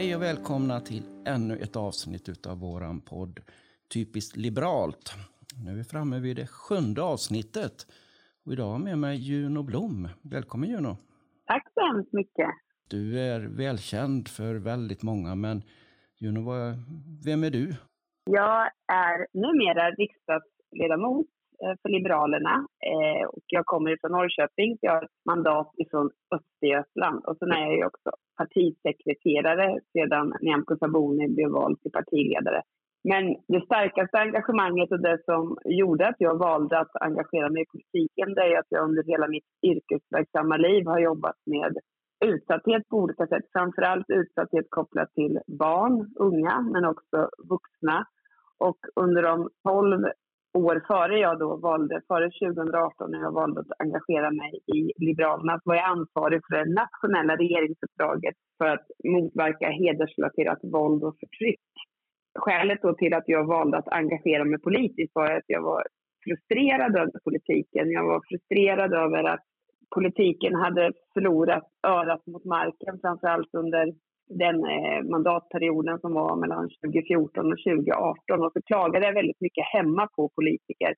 Hej och välkomna till ännu ett avsnitt av våran podd Typiskt liberalt. Nu är vi framme vid det sjunde avsnittet. Och idag har jag med mig Juno Blom. Välkommen Juno! Tack så hemskt mycket! Du är välkänd för väldigt många, men Juno, vem är du? Jag är numera riksdagsledamot Eh, för Liberalerna eh, och jag kommer från Norrköping. Jag har ett mandat från Östergötland och sen är jag också partisekreterare sedan Nyamko Sabuni blev vald till partiledare. Men det starkaste engagemanget och det som gjorde att jag valde att engagera mig i politiken det är att jag under hela mitt yrkesverksamma liv har jobbat med utsatthet på olika sätt. Framförallt utsatthet kopplat till barn, unga, men också vuxna. Och under de 12 år före jag då valde, före 2018 när jag valde att engagera mig i Liberalerna, var jag ansvarig för det nationella regeringsuppdraget för att motverka hedersrelaterat våld och förtryck. Skälet då till att jag valde att engagera mig politiskt var att jag var frustrerad över politiken. Jag var frustrerad över att politiken hade förlorat örat mot marken, framförallt under den eh, mandatperioden som var mellan 2014 och 2018. Och så klagade jag väldigt mycket hemma på politiker,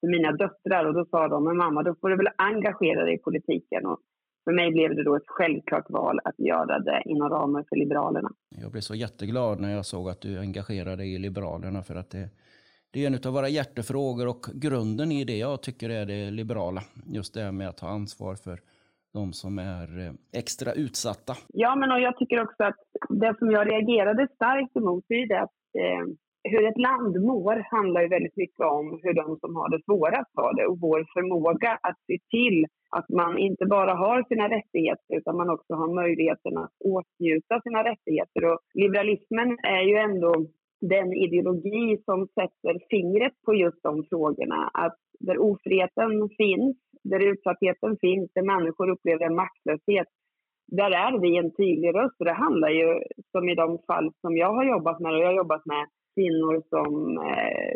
för mina döttrar. Och då sa de, men mamma, då får du väl engagera dig i politiken. Och för mig blev det då ett självklart val att göra det inom ramen för Liberalerna. Jag blev så jätteglad när jag såg att du engagerade dig i Liberalerna för att det, det är en av våra hjärtefrågor och grunden i det jag tycker är det liberala. Just det här med att ta ansvar för de som är eh, extra utsatta. Ja, men och jag tycker också att det som jag reagerade starkt emot är det att eh, hur ett land mår handlar ju väldigt mycket om hur de som har det svårast har det och vår förmåga att se till att man inte bara har sina rättigheter utan man också har möjligheten att åtnjuta sina rättigheter. Och liberalismen är ju ändå den ideologi som sätter fingret på just de frågorna. Att där ofriheten finns, där utsattheten finns, där människor upplever maktlöshet, där är vi en tydlig röst. Och det handlar ju, som i de fall som jag har jobbat med, och jag har jobbat med kvinnor som eh,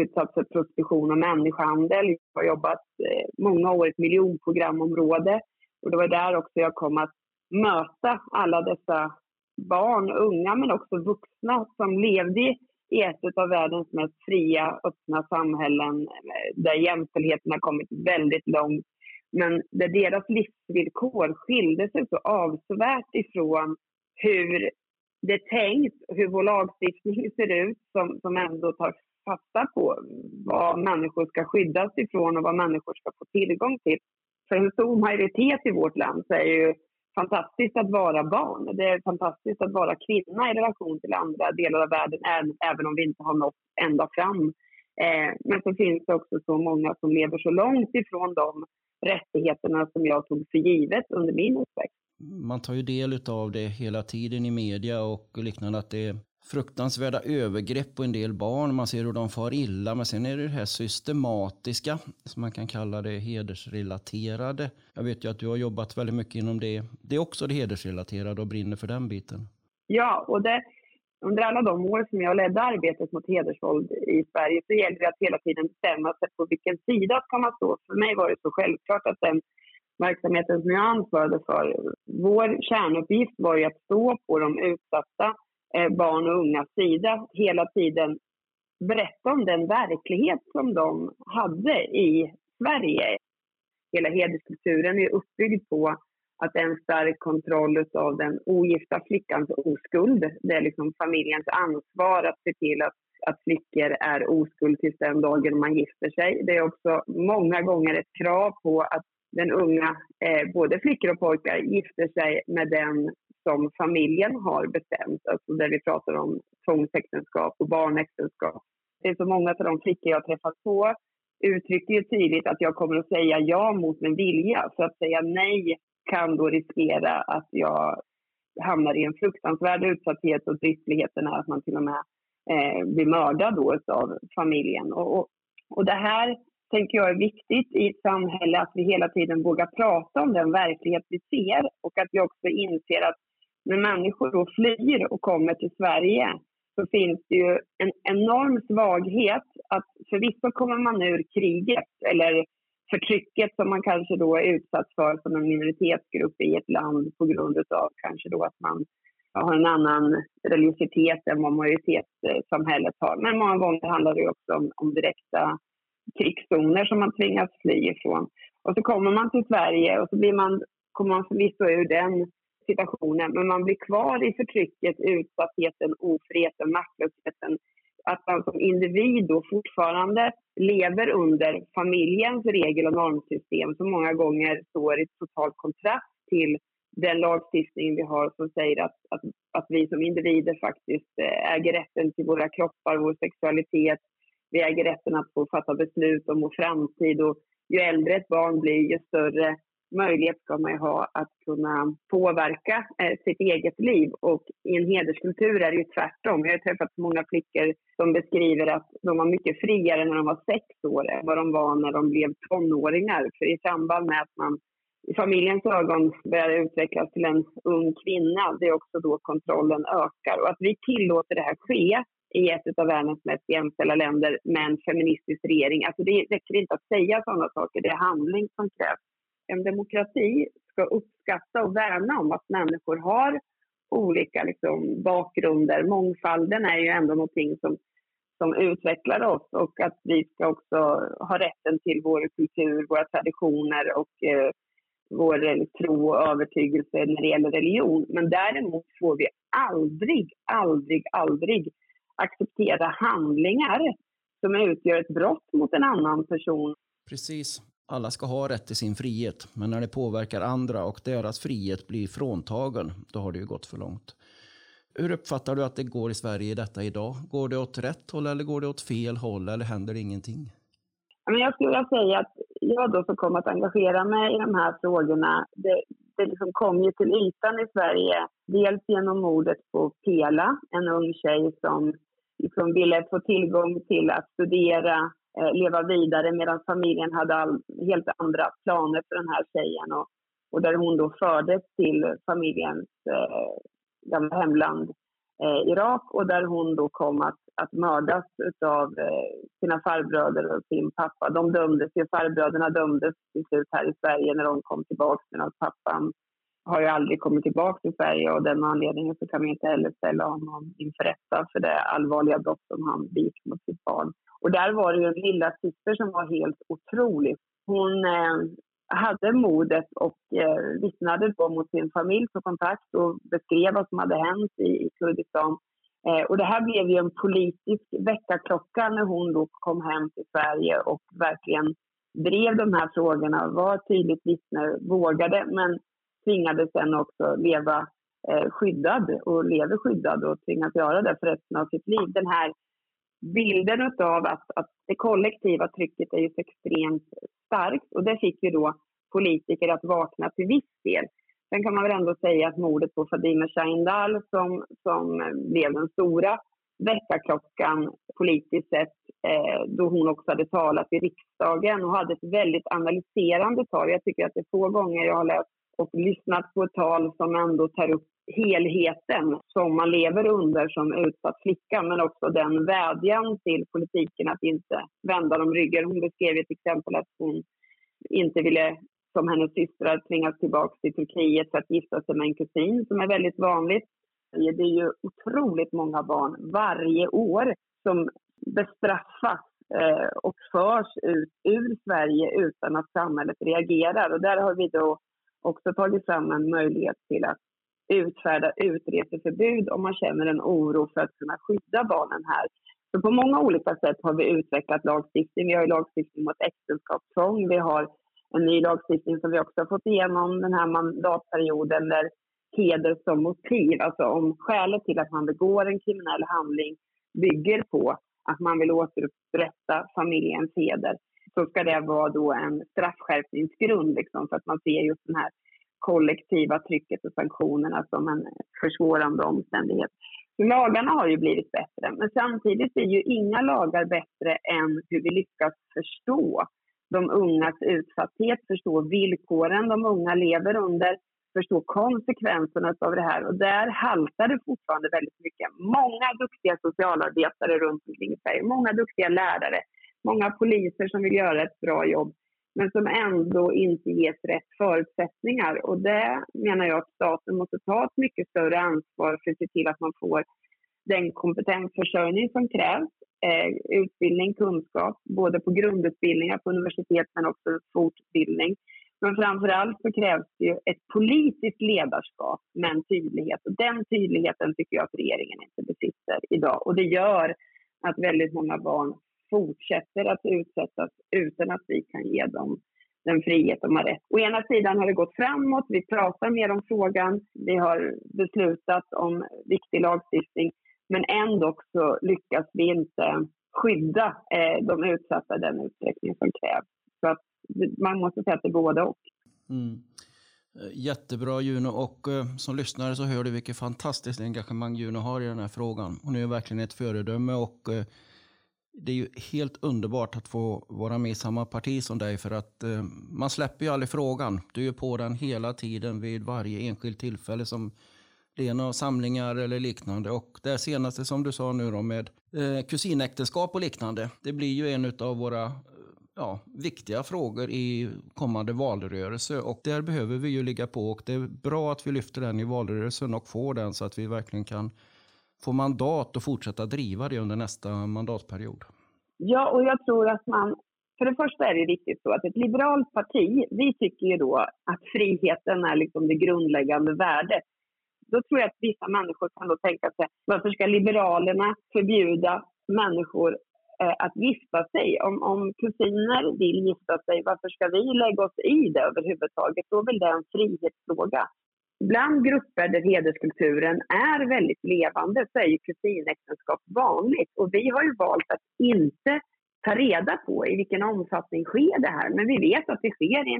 utsatts för prostitution och människohandel. Jag har jobbat eh, många år i ett miljonprogramområde och det var där också jag kom att möta alla dessa barn, unga men också vuxna som levde i ett av världens mest fria, öppna samhällen eh, där jämställdheten har kommit väldigt långt. Men där deras livsvillkor skilde sig så avsevärt ifrån hur det är tänkt, hur vår lagstiftning ser ut som, som ändå tar fasta på vad människor ska skyddas ifrån och vad människor ska få tillgång till. För en stor majoritet i vårt land så är ju fantastiskt att vara barn. Det är fantastiskt att vara kvinna i relation till andra delar av världen, även om vi inte har nått ända fram. Eh, men så finns det också så många som lever så långt ifrån de rättigheterna som jag tog för givet under min uppväxt. Man tar ju del av det hela tiden i media och liknande, att det fruktansvärda övergrepp på en del barn. Man ser hur de far illa, men sen är det det här systematiska, som man kan kalla det hedersrelaterade. Jag vet ju att du har jobbat väldigt mycket inom det. Det är också det hedersrelaterade och brinner för den biten. Ja, och det, under alla de år som jag ledde arbetet mot hedersvåld i Sverige så gällde det att hela tiden bestämma sig på vilken sida ska man stå. För mig var det så självklart att den verksamheten som jag ansvarade för, vår kärnuppgift var ju att stå på de utsatta Eh, barn och ungas sida hela tiden berätta om den verklighet som de hade i Sverige. Hela hederskulturen är uppbyggd på att en stark kontroll av den ogifta flickans oskuld. Det är liksom familjens ansvar att se till att, att flickor är oskuld tills den dagen man gifter sig. Det är också många gånger ett krav på att den unga, eh, både flickor och pojkar, gifter sig med den som familjen har bestämt, alltså där vi pratar om tvångsäktenskap och barnäktenskap. Det är så många av de flickor jag träffat på uttrycker ju tydligt att jag kommer att säga ja mot min vilja. Så att säga nej kan då riskera att jag hamnar i en fruktansvärd utsatthet och dristligheten är att man till och med eh, blir mördad då av familjen. Och, och, och det här tänker jag är viktigt i ett samhälle att vi hela tiden vågar prata om den verklighet vi ser och att vi också inser att när människor då flyr och kommer till Sverige så finns det ju en enorm svaghet att förvisso kommer man ur kriget eller förtrycket som man kanske då är utsatt för som en minoritetsgrupp i ett land på grund av kanske då att man har en annan religiositet än vad majoritetssamhället har. Men många gånger handlar det också om, om direkta krigszoner som man tvingas fly ifrån. Och så kommer man till Sverige och så blir man, kommer man förvisso ur den situationen, men man blir kvar i förtrycket, utsattheten, ofriheten, maktlösheten. Att man som individ då fortfarande lever under familjens regel och normsystem som många gånger står i total kontrast till den lagstiftning vi har som säger att, att, att vi som individer faktiskt eh, äger rätten till våra kroppar, vår sexualitet. Vi äger rätten att få fatta beslut om vår framtid och ju äldre ett barn blir, ju större möjlighet ska man ju ha att kunna påverka eh, sitt eget liv. Och i en hederskultur är det ju tvärtom. Jag har träffat många flickor som beskriver att de var mycket friare när de var sex år än vad de var när de blev tonåringar. För i samband med att man i familjens ögon börjar utvecklas till en ung kvinna, det är också då kontrollen ökar. Och att vi tillåter det här ske i ett av världens mest jämställda länder med en feministisk regering. Alltså det räcker inte att säga sådana saker, det är handling som krävs. En demokrati ska uppskatta och värna om att människor har olika liksom, bakgrunder. Mångfalden är ju ändå någonting som, som utvecklar oss och att vi ska också ha rätten till vår kultur, våra traditioner och eh, vår eh, tro och övertygelse när det gäller religion. Men däremot får vi aldrig, aldrig, aldrig acceptera handlingar som utgör ett brott mot en annan person. Precis. Alla ska ha rätt till sin frihet, men när det påverkar andra och deras frihet blir fråntagen, då har det ju gått för långt. Hur uppfattar du att det går i Sverige i detta idag? Går det åt rätt håll eller går det åt fel håll eller händer ingenting? jag skulle vilja säga att jag då som kom att engagera mig i de här frågorna, det, det liksom kom ju till ytan i Sverige. Dels genom mordet på Pela, en ung tjej som liksom ville få tillgång till att studera, Eh, leva vidare medan familjen hade all, helt andra planer för den här tjejen. Och, och där hon då fördes till familjens eh, gamla hemland eh, Irak och där hon då kom att, att mördas av eh, sina farbröder och sin pappa. De dömdes ju, farbröderna dömdes till slut här i Sverige när de kom tillbaka medan pappan har ju aldrig kommit tillbaka till Sverige och den anledningen så kan vi inte heller ställa honom inför rätta för det allvarliga brott som han begick mot sitt barn. Och där var det ju en lilla syster som var helt otrolig. Hon eh, hade modet och eh, vittnade då mot sin familj på kontakt och beskrev vad som hade hänt i, i Kurdistan. Eh, och det här blev ju en politisk väckarklocka när hon då kom hem till Sverige och verkligen drev de här frågorna, var tydligt vittne, vågade men tvingades sen också leva eh, skyddad och lever skyddad och tvingas göra det för resten av sitt liv. Den här bilden av att, att det kollektiva trycket är ju så extremt starkt och det fick ju då politiker att vakna till viss del. Sen kan man väl ändå säga att mordet på Fadime Sahindal som, som blev den stora väckarklockan politiskt sett eh, då hon också hade talat i riksdagen och hade ett väldigt analyserande tal. Jag tycker att det är få gånger jag har läst och lyssnat på ett tal som ändå tar upp helheten som man lever under som utsatt flicka men också den vädjan till politiken att inte vända dem ryggen. Hon beskrev ett exempel att hon inte ville som hennes systrar tvingas tillbaka till Turkiet för att gifta sig med en kusin som är väldigt vanligt. Det är ju otroligt många barn varje år som bestraffas eh, och förs ut ur Sverige utan att samhället reagerar. Och där har vi då också tagit fram en möjlighet till att utfärda utreseförbud om man känner en oro för att kunna skydda barnen här. Så på många olika sätt har vi utvecklat lagstiftning. Vi har lagstiftning mot äktenskapstvång. Vi har en ny lagstiftning som vi också har fått igenom den här mandatperioden där heder som motiv, alltså om skälet till att man begår en kriminell handling bygger på att man vill återupprätta familjens heder så ska det vara då en straffskärpningsgrund liksom, för att man ser just den här kollektiva trycket och sanktionerna som en försvårande omständighet. Så lagarna har ju blivit bättre, men samtidigt är ju inga lagar bättre än hur vi lyckas förstå de ungas utsatthet, förstå villkoren de unga lever under, förstå konsekvenserna av det här. Och där haltar det fortfarande väldigt mycket. Många duktiga socialarbetare runt omkring i Sverige, många duktiga lärare, många poliser som vill göra ett bra jobb. men som ändå inte ges rätt förutsättningar. Och det menar jag att staten måste ta ett mycket större ansvar för att se till att man får den kompetensförsörjning som krävs, eh, utbildning, kunskap, både på grundutbildningar på universitet men också fortbildning. Men framför allt så krävs det ju ett politiskt ledarskap med en tydlighet. Och den tydligheten tycker jag att regeringen inte besitter idag. Och det gör att väldigt många barn fortsätter att utsättas utan att vi kan ge dem den frihet de har rätt. Å ena sidan har det gått framåt, vi pratar mer om frågan, vi har beslutat om viktig lagstiftning, men ändå så lyckas vi inte skydda eh, de utsatta i den utsträckning som krävs. Så att man måste säga att det är både och. Mm. Eh, jättebra Juno och eh, som lyssnare så hör du vilket fantastiskt engagemang Juno har i den här frågan. Hon är verkligen ett föredöme och eh, det är ju helt underbart att få vara med i samma parti som dig för att eh, man släpper ju aldrig frågan. Du är på den hela tiden vid varje enskilt tillfälle som det är några samlingar eller liknande. Och det senaste som du sa nu då med eh, kusinäktenskap och liknande. Det blir ju en av våra eh, ja, viktiga frågor i kommande valrörelse och där behöver vi ju ligga på och det är bra att vi lyfter den i valrörelsen och får den så att vi verkligen kan få mandat att fortsätta driva det under nästa mandatperiod? Ja, och jag tror att man... För det första är det viktigt så att ett liberalt parti, vi tycker ju då att friheten är liksom det grundläggande värdet. Då tror jag att vissa människor kan då tänka sig, varför ska Liberalerna förbjuda människor eh, att gifta sig? Om, om kusiner vill gifta sig, varför ska vi lägga oss i det överhuvudtaget? Då är väl det en frihetsfråga bland grupper där hederskulturen är väldigt levande så är ju kusinäktenskap vanligt. Och vi har ju valt att inte ta reda på i vilken omfattning sker det här. Men vi vet att det sker i,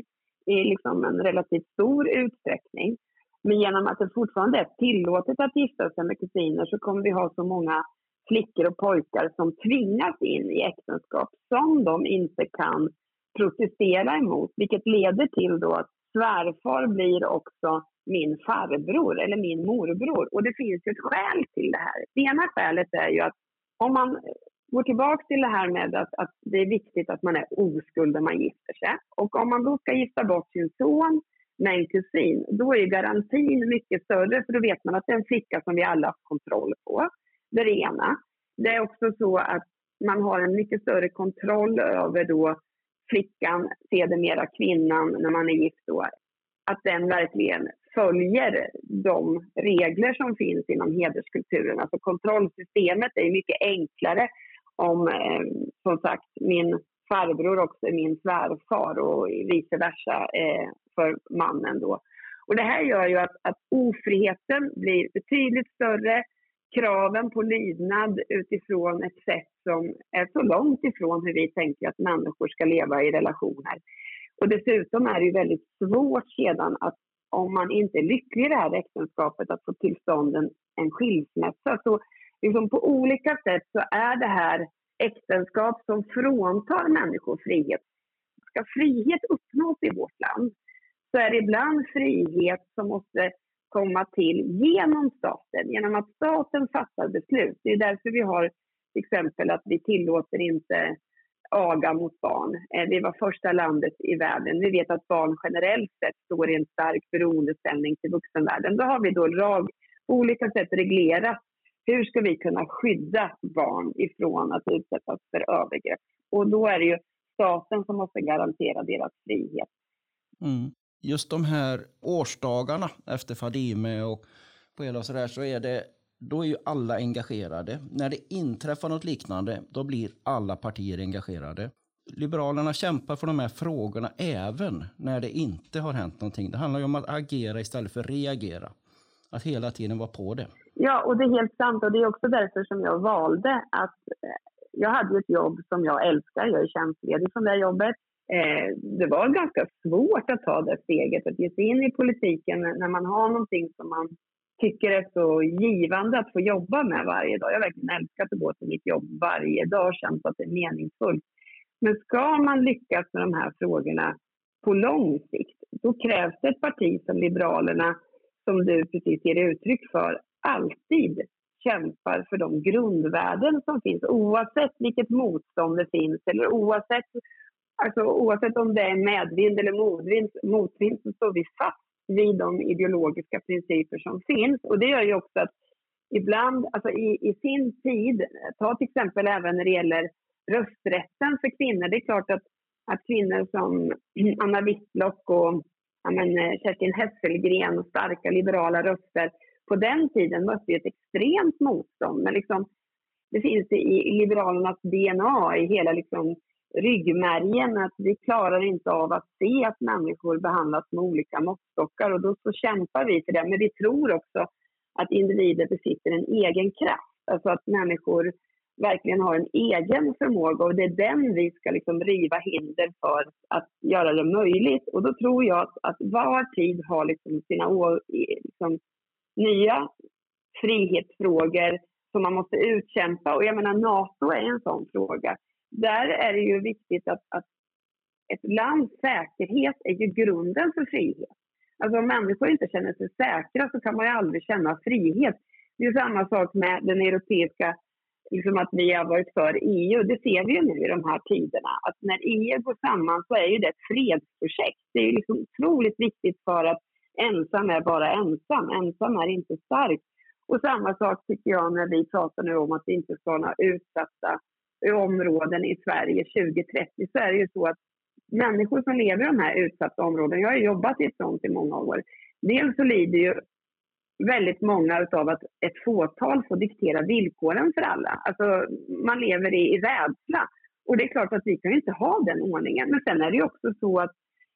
i liksom en relativt stor utsträckning. Men genom att det fortfarande är tillåtet att gifta sig med kusiner så kommer vi ha så många flickor och pojkar som tvingas in i äktenskap som de inte kan protestera emot. Vilket leder till då att svärfar blir också min farbror eller min morbror. Och det finns ju ett skäl till det här. Det ena skälet är ju att om man går tillbaka till det här med att, att det är viktigt att man är oskuld när man gifter sig. Och om man då ska gifta bort sin son med en kusin, då är garantin mycket större för då vet man att det är en flicka som vi alla har kontroll på. Det är det ena. Det är också så att man har en mycket större kontroll över då flickan, sedermera kvinnan, när man är gift då, att den verkligen följer de regler som finns inom hederskulturen. Alltså kontrollsystemet är mycket enklare om, eh, som sagt, min farbror också är min svärfar och vice versa eh, för mannen då. Och det här gör ju att, att ofriheten blir betydligt större. Kraven på lydnad utifrån ett sätt som är så långt ifrån hur vi tänker att människor ska leva i relationer. Och dessutom är det ju väldigt svårt sedan att om man inte är lycklig i det här äktenskapet att få till stånd en, en skilsmässa. Så liksom på olika sätt så är det här äktenskap som fråntar människor frihet. Ska frihet uppnås i vårt land så är det ibland frihet som måste komma till genom staten, genom att staten fattar beslut. Det är därför vi har till exempel att vi tillåter inte aga mot barn. Eh, vi var första landet i världen. Vi vet att barn generellt sett står i en stark beroendeställning till vuxenvärlden. Då har vi då lag, på olika sätt reglerat hur ska vi kunna skydda barn ifrån att utsättas för övergrepp. Och då är det ju staten som måste garantera deras frihet. Mm. Just de här årsdagarna efter Fadime och på hela så där så är det då är ju alla engagerade. När det inträffar något liknande, då blir alla partier engagerade. Liberalerna kämpar för de här frågorna även när det inte har hänt någonting. Det handlar ju om att agera istället för reagera. Att hela tiden vara på det. Ja, och det är helt sant. Och det är också därför som jag valde att... Eh, jag hade ett jobb som jag älskar. Jag är tjänstledig från det jobbet. Eh, det var ganska svårt att ta det steget, att ge sig in i politiken när man har någonting som man tycker det är så givande att få jobba med varje dag. Jag har verkligen älskat att gå till mitt jobb varje dag och känt att det är meningsfullt. Men ska man lyckas med de här frågorna på lång sikt, då krävs det ett parti som Liberalerna, som du precis ger uttryck för, alltid kämpar för de grundvärden som finns oavsett vilket motstånd det finns eller oavsett alltså, oavsett om det är medvind eller motvind, motvind så står vi fast vid de ideologiska principer som finns. Och det gör ju också att ibland, alltså i, i sin tid, ta till exempel även när det gäller rösträtten för kvinnor. Det är klart att, att kvinnor som Anna Whitlock och ja, men, eh, Kerstin Hesselgren och starka liberala röster på den tiden mötte ett extremt motstånd. Men liksom, det finns i, Liberalernas DNA, i hela liksom, ryggmärgen, att vi klarar inte av att se att människor behandlas med olika måttstockar och då så kämpar vi för det. Men vi tror också att individer besitter en egen kraft, alltså att människor verkligen har en egen förmåga och det är den vi ska liksom riva hinder för att göra det möjligt. Och då tror jag att, att var tid har liksom sina liksom, nya frihetsfrågor som man måste utkämpa. Och jag menar, Nato är en sån fråga. Där är det ju viktigt att, att ett lands säkerhet är ju grunden för frihet. Alltså om människor inte känner sig säkra så kan man ju aldrig känna frihet. Det är samma sak med den europeiska, liksom att vi har varit för EU. Det ser vi ju nu i de här tiderna. Att när EU går samman så är ju det ett fredsprojekt. Det är ju liksom otroligt viktigt för att ensam är bara ensam. Ensam är inte stark. Och samma sak tycker jag när vi pratar nu om att vi inte ska ha några utsatta områden i Sverige 2030 så är det ju så att människor som lever i de här utsatta områdena, jag har jobbat i ett sånt i många år, dels så lider ju väldigt många av att ett fåtal får diktera villkoren för alla. Alltså man lever i, i rädsla. Och det är klart att vi kan inte ha den ordningen. Men sen är det ju också så att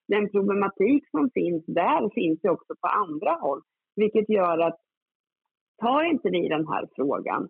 den problematik som finns där finns ju också på andra håll. Vilket gör att tar inte vi den här frågan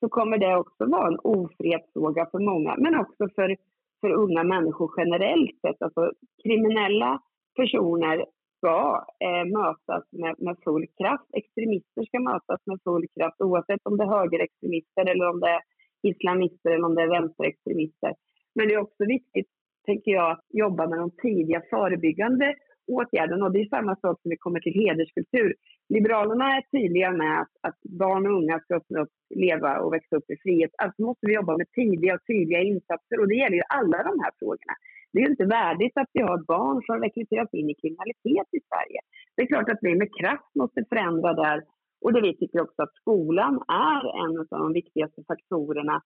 så kommer det också vara en ofrihetsfråga för många, men också för, för unga människor generellt sett. Alltså, kriminella personer ska eh, mötas med, med full kraft. Extremister ska mötas med full kraft oavsett om det är högerextremister eller om det är islamister eller om det är vänsterextremister. Men det är också viktigt, tänker jag, att jobba med de tidiga förebyggande åtgärden. Och det är samma sak som vi kommer till hederskultur. Liberalerna är tydliga med att, att barn och unga ska öppna upp, leva och växa upp i frihet. Alltså måste vi jobba med tidiga och tydliga insatser och det gäller ju alla de här frågorna. Det är ju inte värdigt att vi har barn som rekryteras in i kriminalitet i Sverige. Det är klart att vi med kraft måste förändra där och det vi tycker också att skolan är en av de viktigaste faktorerna,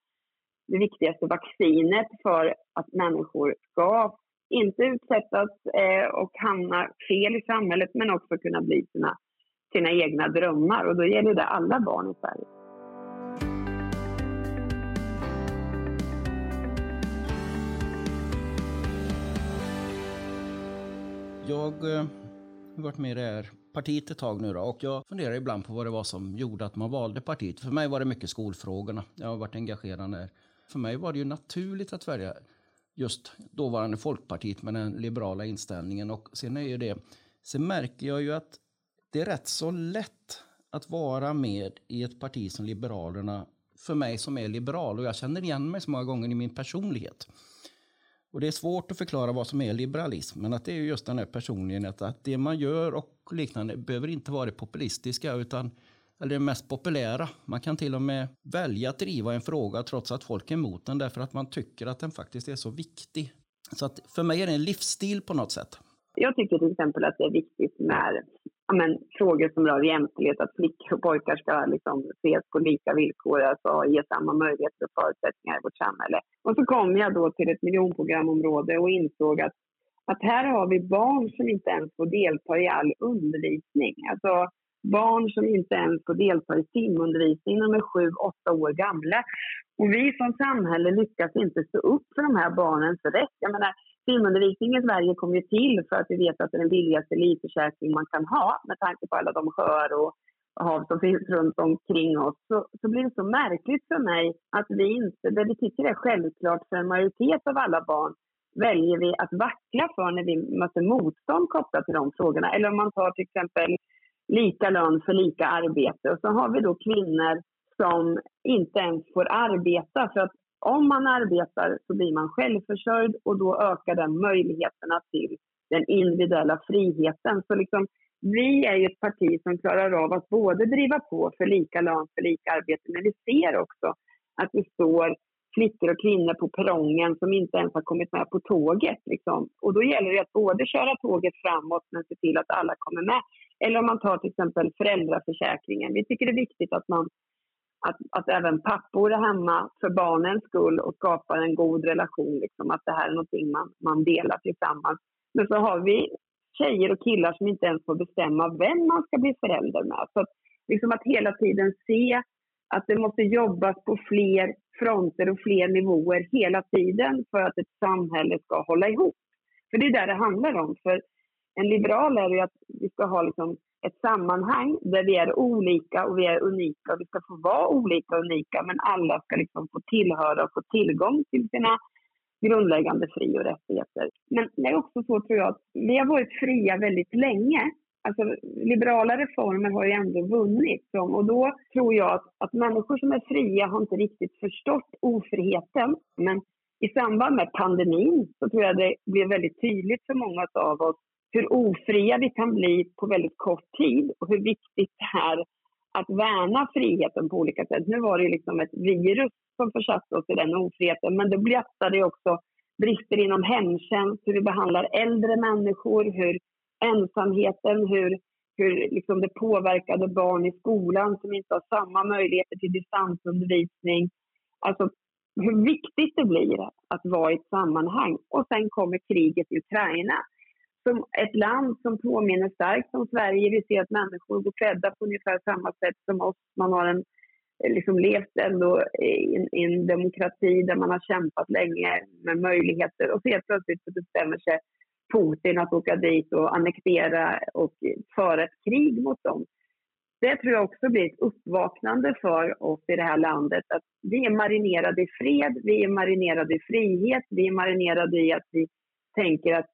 det viktigaste vaccinet för att människor ska inte utsättas eh, och hamna fel i samhället men också kunna bli sina sina egna drömmar och då gäller det alla barn i Sverige. Jag eh, har varit med i det här partiet ett tag nu då, och jag funderar ibland på vad det var som gjorde att man valde partiet. För mig var det mycket skolfrågorna. Jag har varit engagerad där. För mig var det ju naturligt att välja just dåvarande Folkpartiet med den liberala inställningen. Och sen är ju det, sen märker jag ju att det är rätt så lätt att vara med i ett parti som Liberalerna för mig som är liberal och jag känner igen mig så många gånger i min personlighet. Och det är svårt att förklara vad som är liberalism, men att det är just den här personligheten att det man gör och liknande behöver inte vara det populistiska utan eller det mest populära. Man kan till och med välja att driva en fråga trots att folk är emot den därför att man tycker att den faktiskt är så viktig. Så att för mig är det en livsstil på något sätt. Jag tycker till exempel att det är viktigt med men, frågor som rör jämställdhet, att flickor och pojkar ska liksom ses på lika villkor, alltså ge samma möjligheter och förutsättningar i vårt samhälle. Och så kom jag då till ett miljonprogramområde och insåg att, att här har vi barn som inte ens får delta i all undervisning. Alltså barn som inte ens får delta i simundervisning när de är sju, åtta år gamla. Och vi som samhälle lyckas inte stå upp för de här barnens rätt. Jag menar, simundervisning i Sverige kom ju till för att vi vet att det är den billigaste livförsäkring man kan ha med tanke på alla de sjöar och hav som finns runt omkring oss. Så, så blir det så märkligt för mig att vi inte, det vi tycker är självklart för en majoritet av alla barn, väljer vi att vackla för när vi möter motstånd kopplat till de frågorna. Eller om man tar till exempel lika lön för lika arbete. Och så har vi då kvinnor som inte ens får arbeta för att om man arbetar så blir man självförsörjd och då ökar den möjligheterna till den individuella friheten. Så liksom, vi är ju ett parti som klarar av att både driva på för lika lön för lika arbete, men vi ser också att vi står flickor och kvinnor på perrongen som inte ens har kommit med på tåget. Liksom. Och då gäller det att både köra tåget framåt men se till att alla kommer med. Eller om man tar till exempel föräldraförsäkringen. Vi tycker det är viktigt att, man, att, att även pappor är hemma för barnens skull och skapar en god relation. Liksom, att det här är någonting man, man delar tillsammans. Men så har vi tjejer och killar som inte ens får bestämma vem man ska bli förälder med. Så att, liksom att hela tiden se att det måste jobbas på fler fronter och fler nivåer hela tiden för att ett samhälle ska hålla ihop. För det är där det handlar om. För en liberal är ju att vi ska ha liksom ett sammanhang där vi är olika och vi är unika. Vi ska få vara olika och unika men alla ska liksom få tillhöra och få tillgång till sina grundläggande fri och rättigheter. Men det är också så tror jag att vi har varit fria väldigt länge. Alltså, liberala reformer har ju ändå vunnit och då tror jag att, att människor som är fria har inte riktigt förstått ofriheten. Men i samband med pandemin så tror jag det blev väldigt tydligt för många av oss hur ofria vi kan bli på väldigt kort tid och hur viktigt det är att värna friheten på olika sätt. Nu var det liksom ett virus som försatte oss i den ofriheten, men det berättade också brister inom hemtjänst, hur vi behandlar äldre människor, hur ensamheten, hur, hur liksom det påverkade barn i skolan som inte har samma möjligheter till distansundervisning. Alltså hur viktigt det blir att vara i ett sammanhang. Och sen kommer kriget i Ukraina som ett land som påminner starkt om Sverige. Vi ser att människor går klädda på ungefär samma sätt som oss. Man har en, eh, liksom levt ändå i en, i en demokrati där man har kämpat länge med möjligheter och så helt plötsligt så bestämmer sig Putin att åka dit och annektera och föra ett krig mot dem. Det tror jag också blir ett uppvaknande för oss i det här landet. Att vi är marinerade i fred, vi är marinerade i frihet, vi är marinerade i att vi tänker att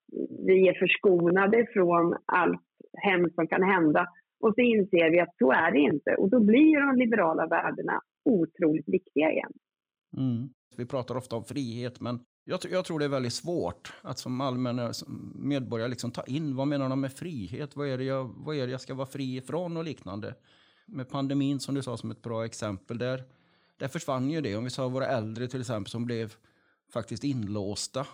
vi är förskonade från allt hemskt som kan hända. Och så inser vi att så är det inte. Och då blir de liberala värdena otroligt viktiga igen. Mm. Vi pratar ofta om frihet, men jag, jag, tror det är väldigt svårt att som allmän medborgare liksom ta in vad menar de med frihet? Vad är, det jag, vad är det jag ska vara fri ifrån och liknande? Med pandemin som du sa som ett bra exempel, där, där försvann ju det. Om vi sa våra äldre till exempel som blev faktiskt inlåsta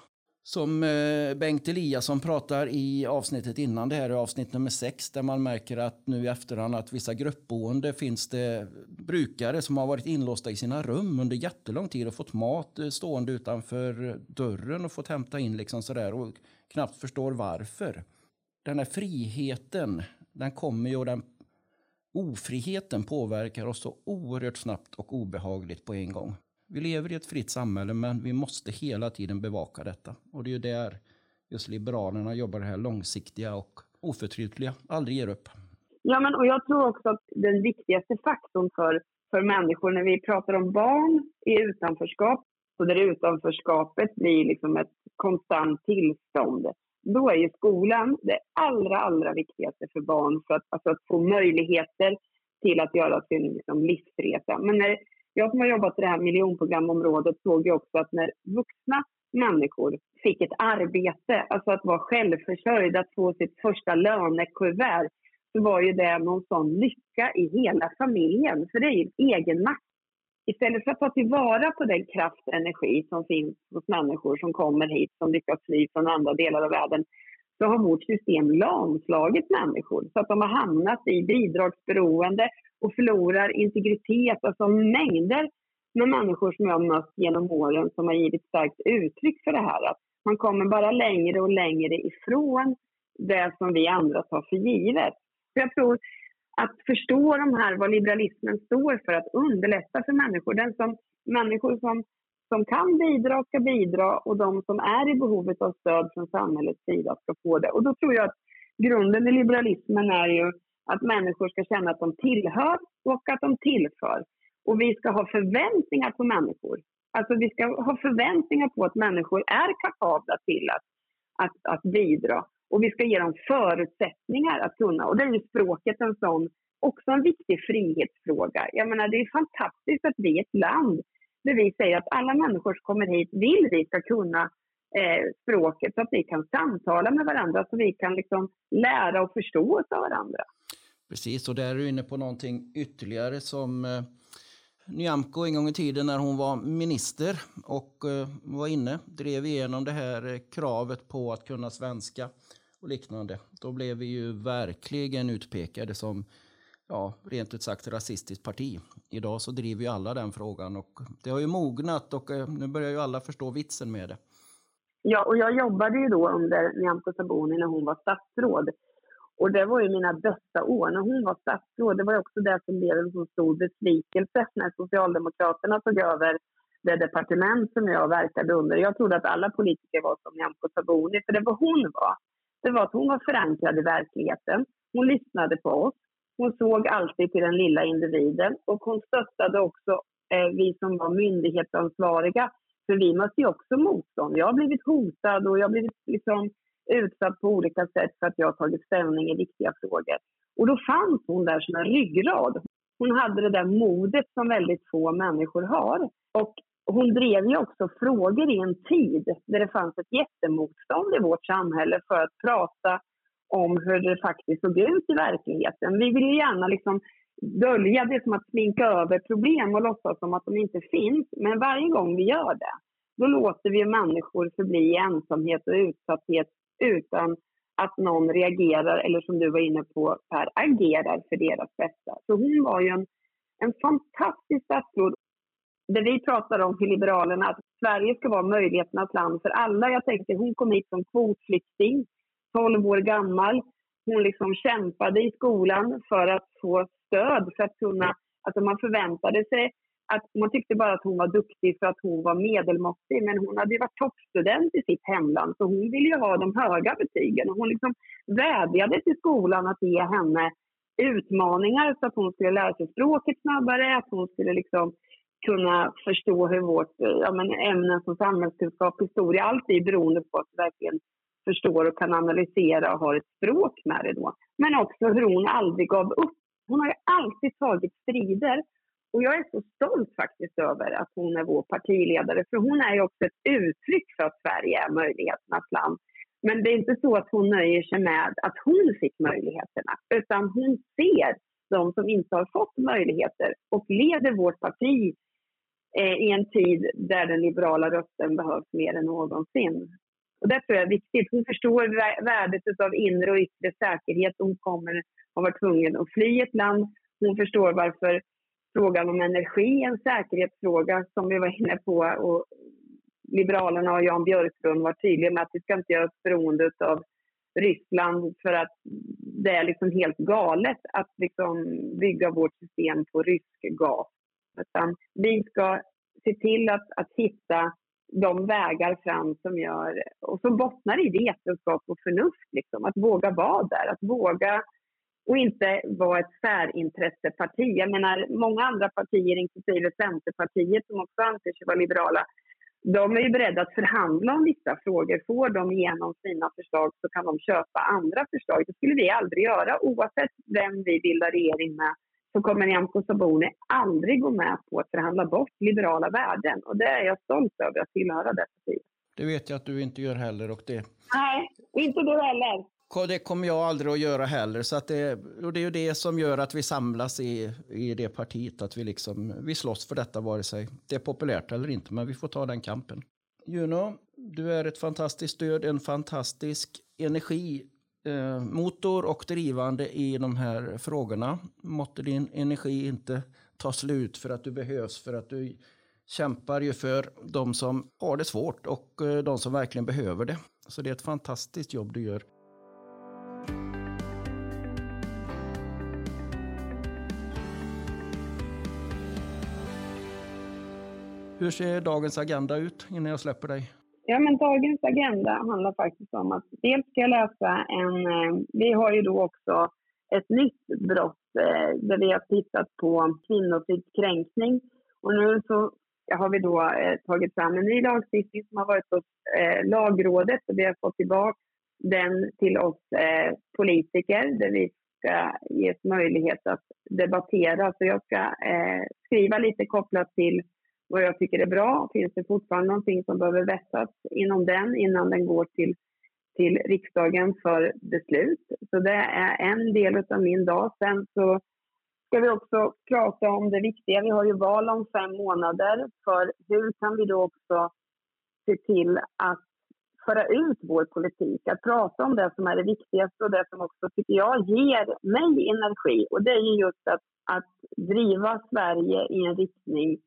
som eh, Bengt Eliasson pratar i avsnittet innan det här, avsnitt nummer sex, där man märker att nu i efterhand att vissa gruppboende finns det brukare som har varit inlåsta i sina rum under jättelång tid och fått mat eh, stående utanför dörren och fått hämta in liksom sådär och knappt förstår varför. Den här friheten, den kommer ju och den ofriheten påverkar oss så oerhört snabbt och obehagligt på en gång. Vi lever i ett fritt samhälle men vi måste hela tiden bevaka detta. Och det är ju där just Liberalerna jobbar det här långsiktiga och oförtrytliga, aldrig ger upp. Ja, men och jag tror också att den viktigaste faktorn för, för människor när vi pratar om barn i utanförskap, och där utanförskapet blir liksom ett konstant tillstånd, då är ju skolan det allra, allra viktigaste för barn för att, alltså att få möjligheter till att göra sin liksom, livsresa. Men när jag som har jobbat i det här miljonprogramområdet såg ju också att när vuxna människor fick ett arbete, alltså att vara självförsörjd, att få sitt första lönekuvert, så var ju det någon sån lycka i hela familjen. För det är ju egen makt. Istället för att ta tillvara på den kraft och energi som finns hos människor som kommer hit, som lyckas fly från andra delar av världen, så har vårt system lamslagit människor så att de har hamnat i bidragsberoende och förlorar integritet. Alltså mängder med människor som jag har mött genom åren som har givit starkt uttryck för det här. Att man kommer bara längre och längre ifrån det som vi andra tar för givet. Så jag tror att förstå de här, vad liberalismen står för, att underlätta för människor. Den som, människor som, som kan bidra ska bidra och de som är i behovet av stöd från samhällets sida ska få det. Och då tror jag att grunden i liberalismen är ju att människor ska känna att de tillhör och att de tillför. Och vi ska ha förväntningar på människor. Alltså vi ska ha förväntningar på att människor är kapabla till att, att, att bidra. Och vi ska ge dem förutsättningar att kunna. Och det är ju språket en sån, också en viktig frihetsfråga. Jag menar det är fantastiskt att vi är ett land där vi säger att alla människor som kommer hit vill vi ska kunna eh, språket så att vi kan samtala med varandra så vi kan liksom lära och förstå oss av varandra. Precis, och där är du inne på någonting ytterligare som eh, Nyamko en gång i tiden när hon var minister och eh, var inne, drev igenom det här eh, kravet på att kunna svenska och liknande. Då blev vi ju verkligen utpekade som ja, rent ut sagt rasistiskt parti. Idag så driver ju alla den frågan och det har ju mognat och eh, nu börjar ju alla förstå vitsen med det. Ja, och jag jobbade ju då under Nyamko Sabuni när hon var statsråd. Och det var ju mina bästa år när hon var statsråd. Det var också det som blev en så stor besvikelse när Socialdemokraterna tog över det departement som jag verkade under. Jag trodde att alla politiker var som Nyamko Sabuni, för det var hon var. Det var att hon var förankrad i verkligheten. Hon lyssnade på oss. Hon såg alltid till den lilla individen och hon stöttade också eh, vi som var myndighetsansvariga för vi mötte ju också motstånd. Jag har blivit hotad och jag har blivit liksom utsatt på olika sätt för att jag har tagit ställning i viktiga frågor. Och då fanns hon där som en ryggrad. Hon hade det där modet som väldigt få människor har. Och hon drev ju också frågor i en tid där det fanns ett jättemotstånd i vårt samhälle för att prata om hur det faktiskt såg ut i verkligheten. Vi vill ju gärna liksom dölja det som att sminka över problem och låtsas som att de inte finns. Men varje gång vi gör det, då låter vi människor förbli i ensamhet och utsatthet utan att någon reagerar eller som du var inne på Per, agerar för deras bästa. Så hon var ju en, en fantastisk statsråd. Det vi pratar om till Liberalerna, att Sverige ska vara möjligheternas land för alla. Jag tänkte hon kom hit som kvotflykting, 12 år gammal. Hon liksom kämpade i skolan för att få stöd för att kunna, alltså man förväntade sig att man tyckte bara att hon var duktig för att hon var medelmåttig, men hon hade ju varit toppstudent i sitt hemland, så hon ville ju ha de höga betygen. Och hon liksom vädjade till skolan att ge henne utmaningar så att hon skulle lära sig språket snabbare, att hon skulle liksom kunna förstå hur vårt ja, men ämnen som samhällskunskap, historia, allt är beroende på att verkligen förstår och kan analysera och har ett språk med det då. Men också hur hon aldrig gav upp hon har ju alltid tagit strider och jag är så stolt faktiskt över att hon är vår partiledare för hon är ju också ett uttryck för att Sverige är möjligheternas land. Men det är inte så att hon nöjer sig med att hon fick möjligheterna utan hon ser de som inte har fått möjligheter och leder vårt parti eh, i en tid där den liberala rösten behövs mer än någonsin. Och det tror jag är viktigt. Hon förstår värdet av inre och yttre säkerhet. Hon kommer ha varit tvungen att fly ett land. Hon förstår varför frågan om energi är en säkerhetsfråga som vi var inne på. Och Liberalerna och Jan Björklund var tydliga med att vi ska inte göra oss beroende av Ryssland för att det är liksom helt galet att liksom bygga vårt system på rysk gas. Utan vi ska se till att, att hitta de vägar fram som gör och som bottnar i vetenskap och förnuft. Liksom. Att våga vara där, att våga och inte vara ett särintresseparti. Jag menar, många andra partier, inklusive Centerpartiet som också anser sig vara liberala, de är ju beredda att förhandla om vissa frågor. Får de igenom sina förslag så kan de köpa andra förslag. Det skulle vi aldrig göra. Oavsett vem vi bildar regering med så kommer Nyamko Sabuni aldrig gå med på att förhandla bort liberala värden. Och det är jag stolt över att tillhöra det partiet. Det vet jag att du inte gör heller. Och det... Nej, inte du heller. Det kommer jag aldrig att göra heller. Så att det, och det är ju det som gör att vi samlas i, i det partiet. Att vi, liksom, vi slåss för detta vare sig det är populärt eller inte. Men vi får ta den kampen. Juno, du är ett fantastiskt stöd, en fantastisk energi eh, motor och drivande i de här frågorna. Måtte din energi inte ta slut för att du behövs, för att du kämpar ju för de som har det svårt och eh, de som verkligen behöver det. Så det är ett fantastiskt jobb du gör. Hur ser dagens agenda ut innan jag släpper dig? Ja, men dagens agenda handlar faktiskt om att dels ska jag läsa en... Eh, vi har ju då också ett nytt brott eh, där vi har tittat på kvinnofridskränkning. Och nu så har vi då eh, tagit fram en ny lagstiftning som har varit hos Lagrådet och vi har fått tillbaka den till oss politiker där vi ska ges möjlighet att debattera. Så jag ska skriva lite kopplat till vad jag tycker är bra. Finns det fortfarande någonting som behöver vässas inom den innan den går till, till riksdagen för beslut? Så det är en del av min dag. Sen så ska vi också prata om det viktiga. Vi har ju val om fem månader. För hur kan vi då också se till att föra ut vår politik, att prata om det som är det viktigaste och det som också, tycker jag, ger mig energi. Och det är ju just att, att driva Sverige i en riktning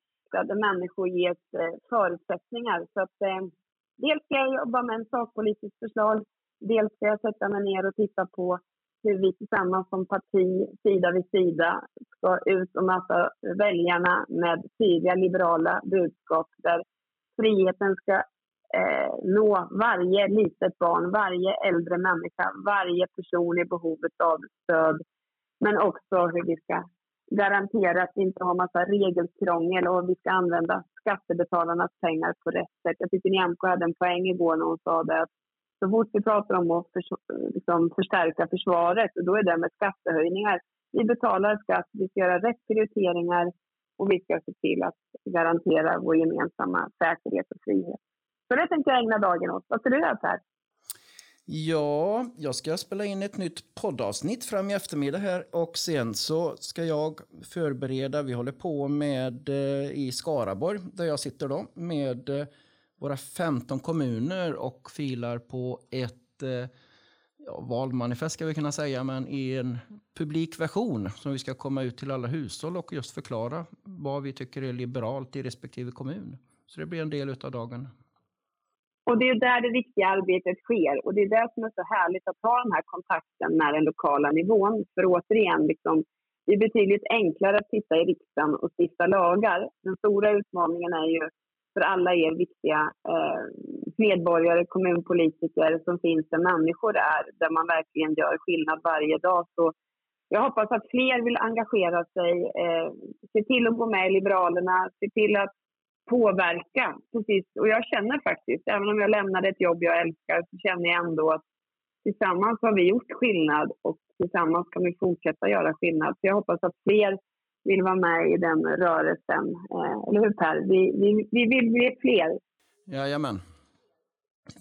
där människor ges eh, förutsättningar. Så att, eh, dels ska jag jobba med en sakpolitiskt förslag, dels ska jag sätta mig ner och titta på hur vi tillsammans som parti, sida vid sida, ska ut och möta väljarna med tydliga liberala budskap där friheten ska eh, nå varje litet barn, varje äldre människa, varje person i behovet av stöd. Men också hur vi ska garantera att vi inte har massa regelkrångel och vi ska använda skattebetalarnas pengar på rätt sätt. Jag tycker Nyamko hade en poäng igår när hon sa det att så fort vi pratar om att för, liksom förstärka försvaret, då är det med skattehöjningar. Vi betalar skatt, vi ska göra rätt prioriteringar och vi ska se till att garantera vår gemensamma säkerhet och frihet. Så det tänkte jag ägna dagen åt. Vad ska du göra Per? Ja, jag ska spela in ett nytt poddavsnitt fram i eftermiddag här och sen så ska jag förbereda, vi håller på med eh, i Skaraborg där jag sitter då med eh, våra 15 kommuner och filar på ett eh, ja, valmanifest ska vi kunna säga, men i en publik version som vi ska komma ut till alla hushåll och just förklara vad vi tycker är liberalt i respektive kommun. Så det blir en del av dagen. Och det är där det viktiga arbetet sker och det är det som är så härligt att ha den här kontakten med den lokala nivån. För återigen, liksom, det är betydligt enklare att sitta i riksdagen och stifta lagar. Den stora utmaningen är ju för alla er viktiga eh, medborgare, kommunpolitiker som finns där människor är, där man verkligen gör skillnad varje dag. Så jag hoppas att fler vill engagera sig, eh, se till att gå med i Liberalerna, se till att påverka. Precis. Och jag känner faktiskt, även om jag lämnade ett jobb jag älskar, så känner jag ändå att tillsammans har vi gjort skillnad och tillsammans kan vi fortsätta göra skillnad. Så jag hoppas att fler vill vara med i den rörelsen. Eh, eller hur Per? Vi, vi, vi vill bli fler. Jajamän.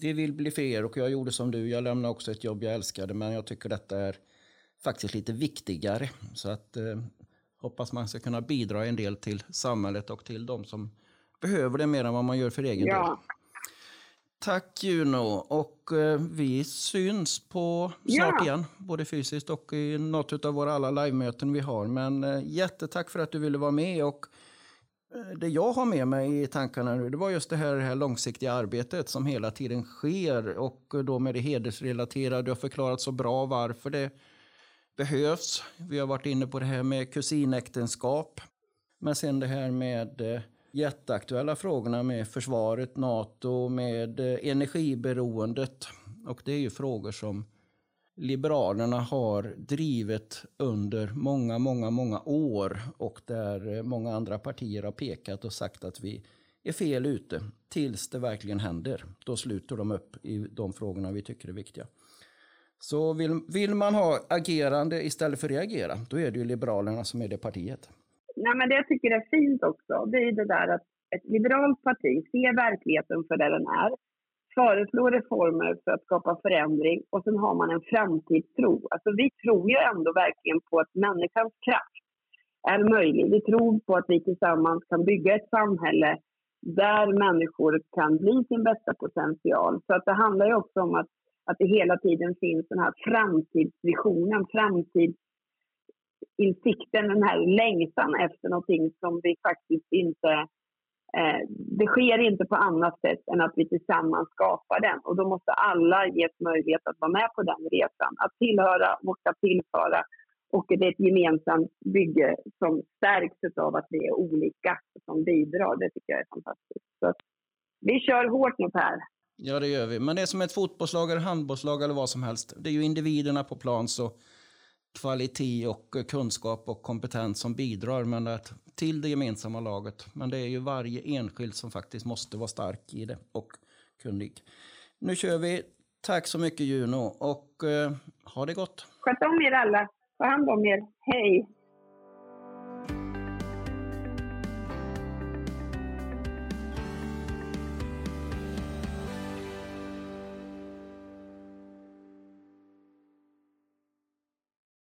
Vi vill bli fler och jag gjorde som du. Jag lämnade också ett jobb jag älskade men jag tycker detta är faktiskt lite viktigare. Så att eh, hoppas man ska kunna bidra en del till samhället och till de som behöver det mer än vad man gör för egen ja. del. Tack Juno och eh, vi syns på snart ja. igen, både fysiskt och i något av våra alla livemöten vi har. Men eh, jättetack för att du ville vara med och eh, det jag har med mig i tankarna nu, det var just det här, det här långsiktiga arbetet som hela tiden sker och då med det hedersrelaterade. Du har förklarat så bra varför det behövs. Vi har varit inne på det här med kusinäktenskap. Men sen det här med jätteaktuella frågorna med försvaret, Nato, med eh, energiberoendet. Och det är ju frågor som Liberalerna har drivit under många, många, många år och där eh, många andra partier har pekat och sagt att vi är fel ute tills det verkligen händer. Då sluter de upp i de frågorna vi tycker är viktiga. Så vill, vill man ha agerande istället för reagera, då är det ju Liberalerna som är det partiet. Nej, men det jag tycker är fint också, det är det där att ett liberalt parti ser verkligheten för det den är, föreslår reformer för att skapa förändring och sen har man en framtidstro. Alltså vi tror ju ändå verkligen på att människans kraft är möjlig. Vi tror på att vi tillsammans kan bygga ett samhälle där människor kan bli sin bästa potential. Så att det handlar ju också om att, att det hela tiden finns den här framtidsvisionen, framtids insikten, den här längtan efter någonting som vi faktiskt inte... Eh, det sker inte på annat sätt än att vi tillsammans skapar den. Och då måste alla ges möjlighet att vara med på den resan. Att tillhöra och att tillföra. Och det är ett gemensamt bygge som stärks av att vi är olika som bidrar. Det tycker jag är fantastiskt. Så vi kör hårt nu Per. Ja, det gör vi. Men det är som ett fotbollslag eller handbollslag eller vad som helst. Det är ju individerna på plan så kvalitet och eh, kunskap och kompetens som bidrar men att, till det gemensamma laget. Men det är ju varje enskild som faktiskt måste vara stark i det och kunnig. Nu kör vi. Tack så mycket Juno och eh, ha det gott. Sköt om er alla. Ta hand om er. Hej.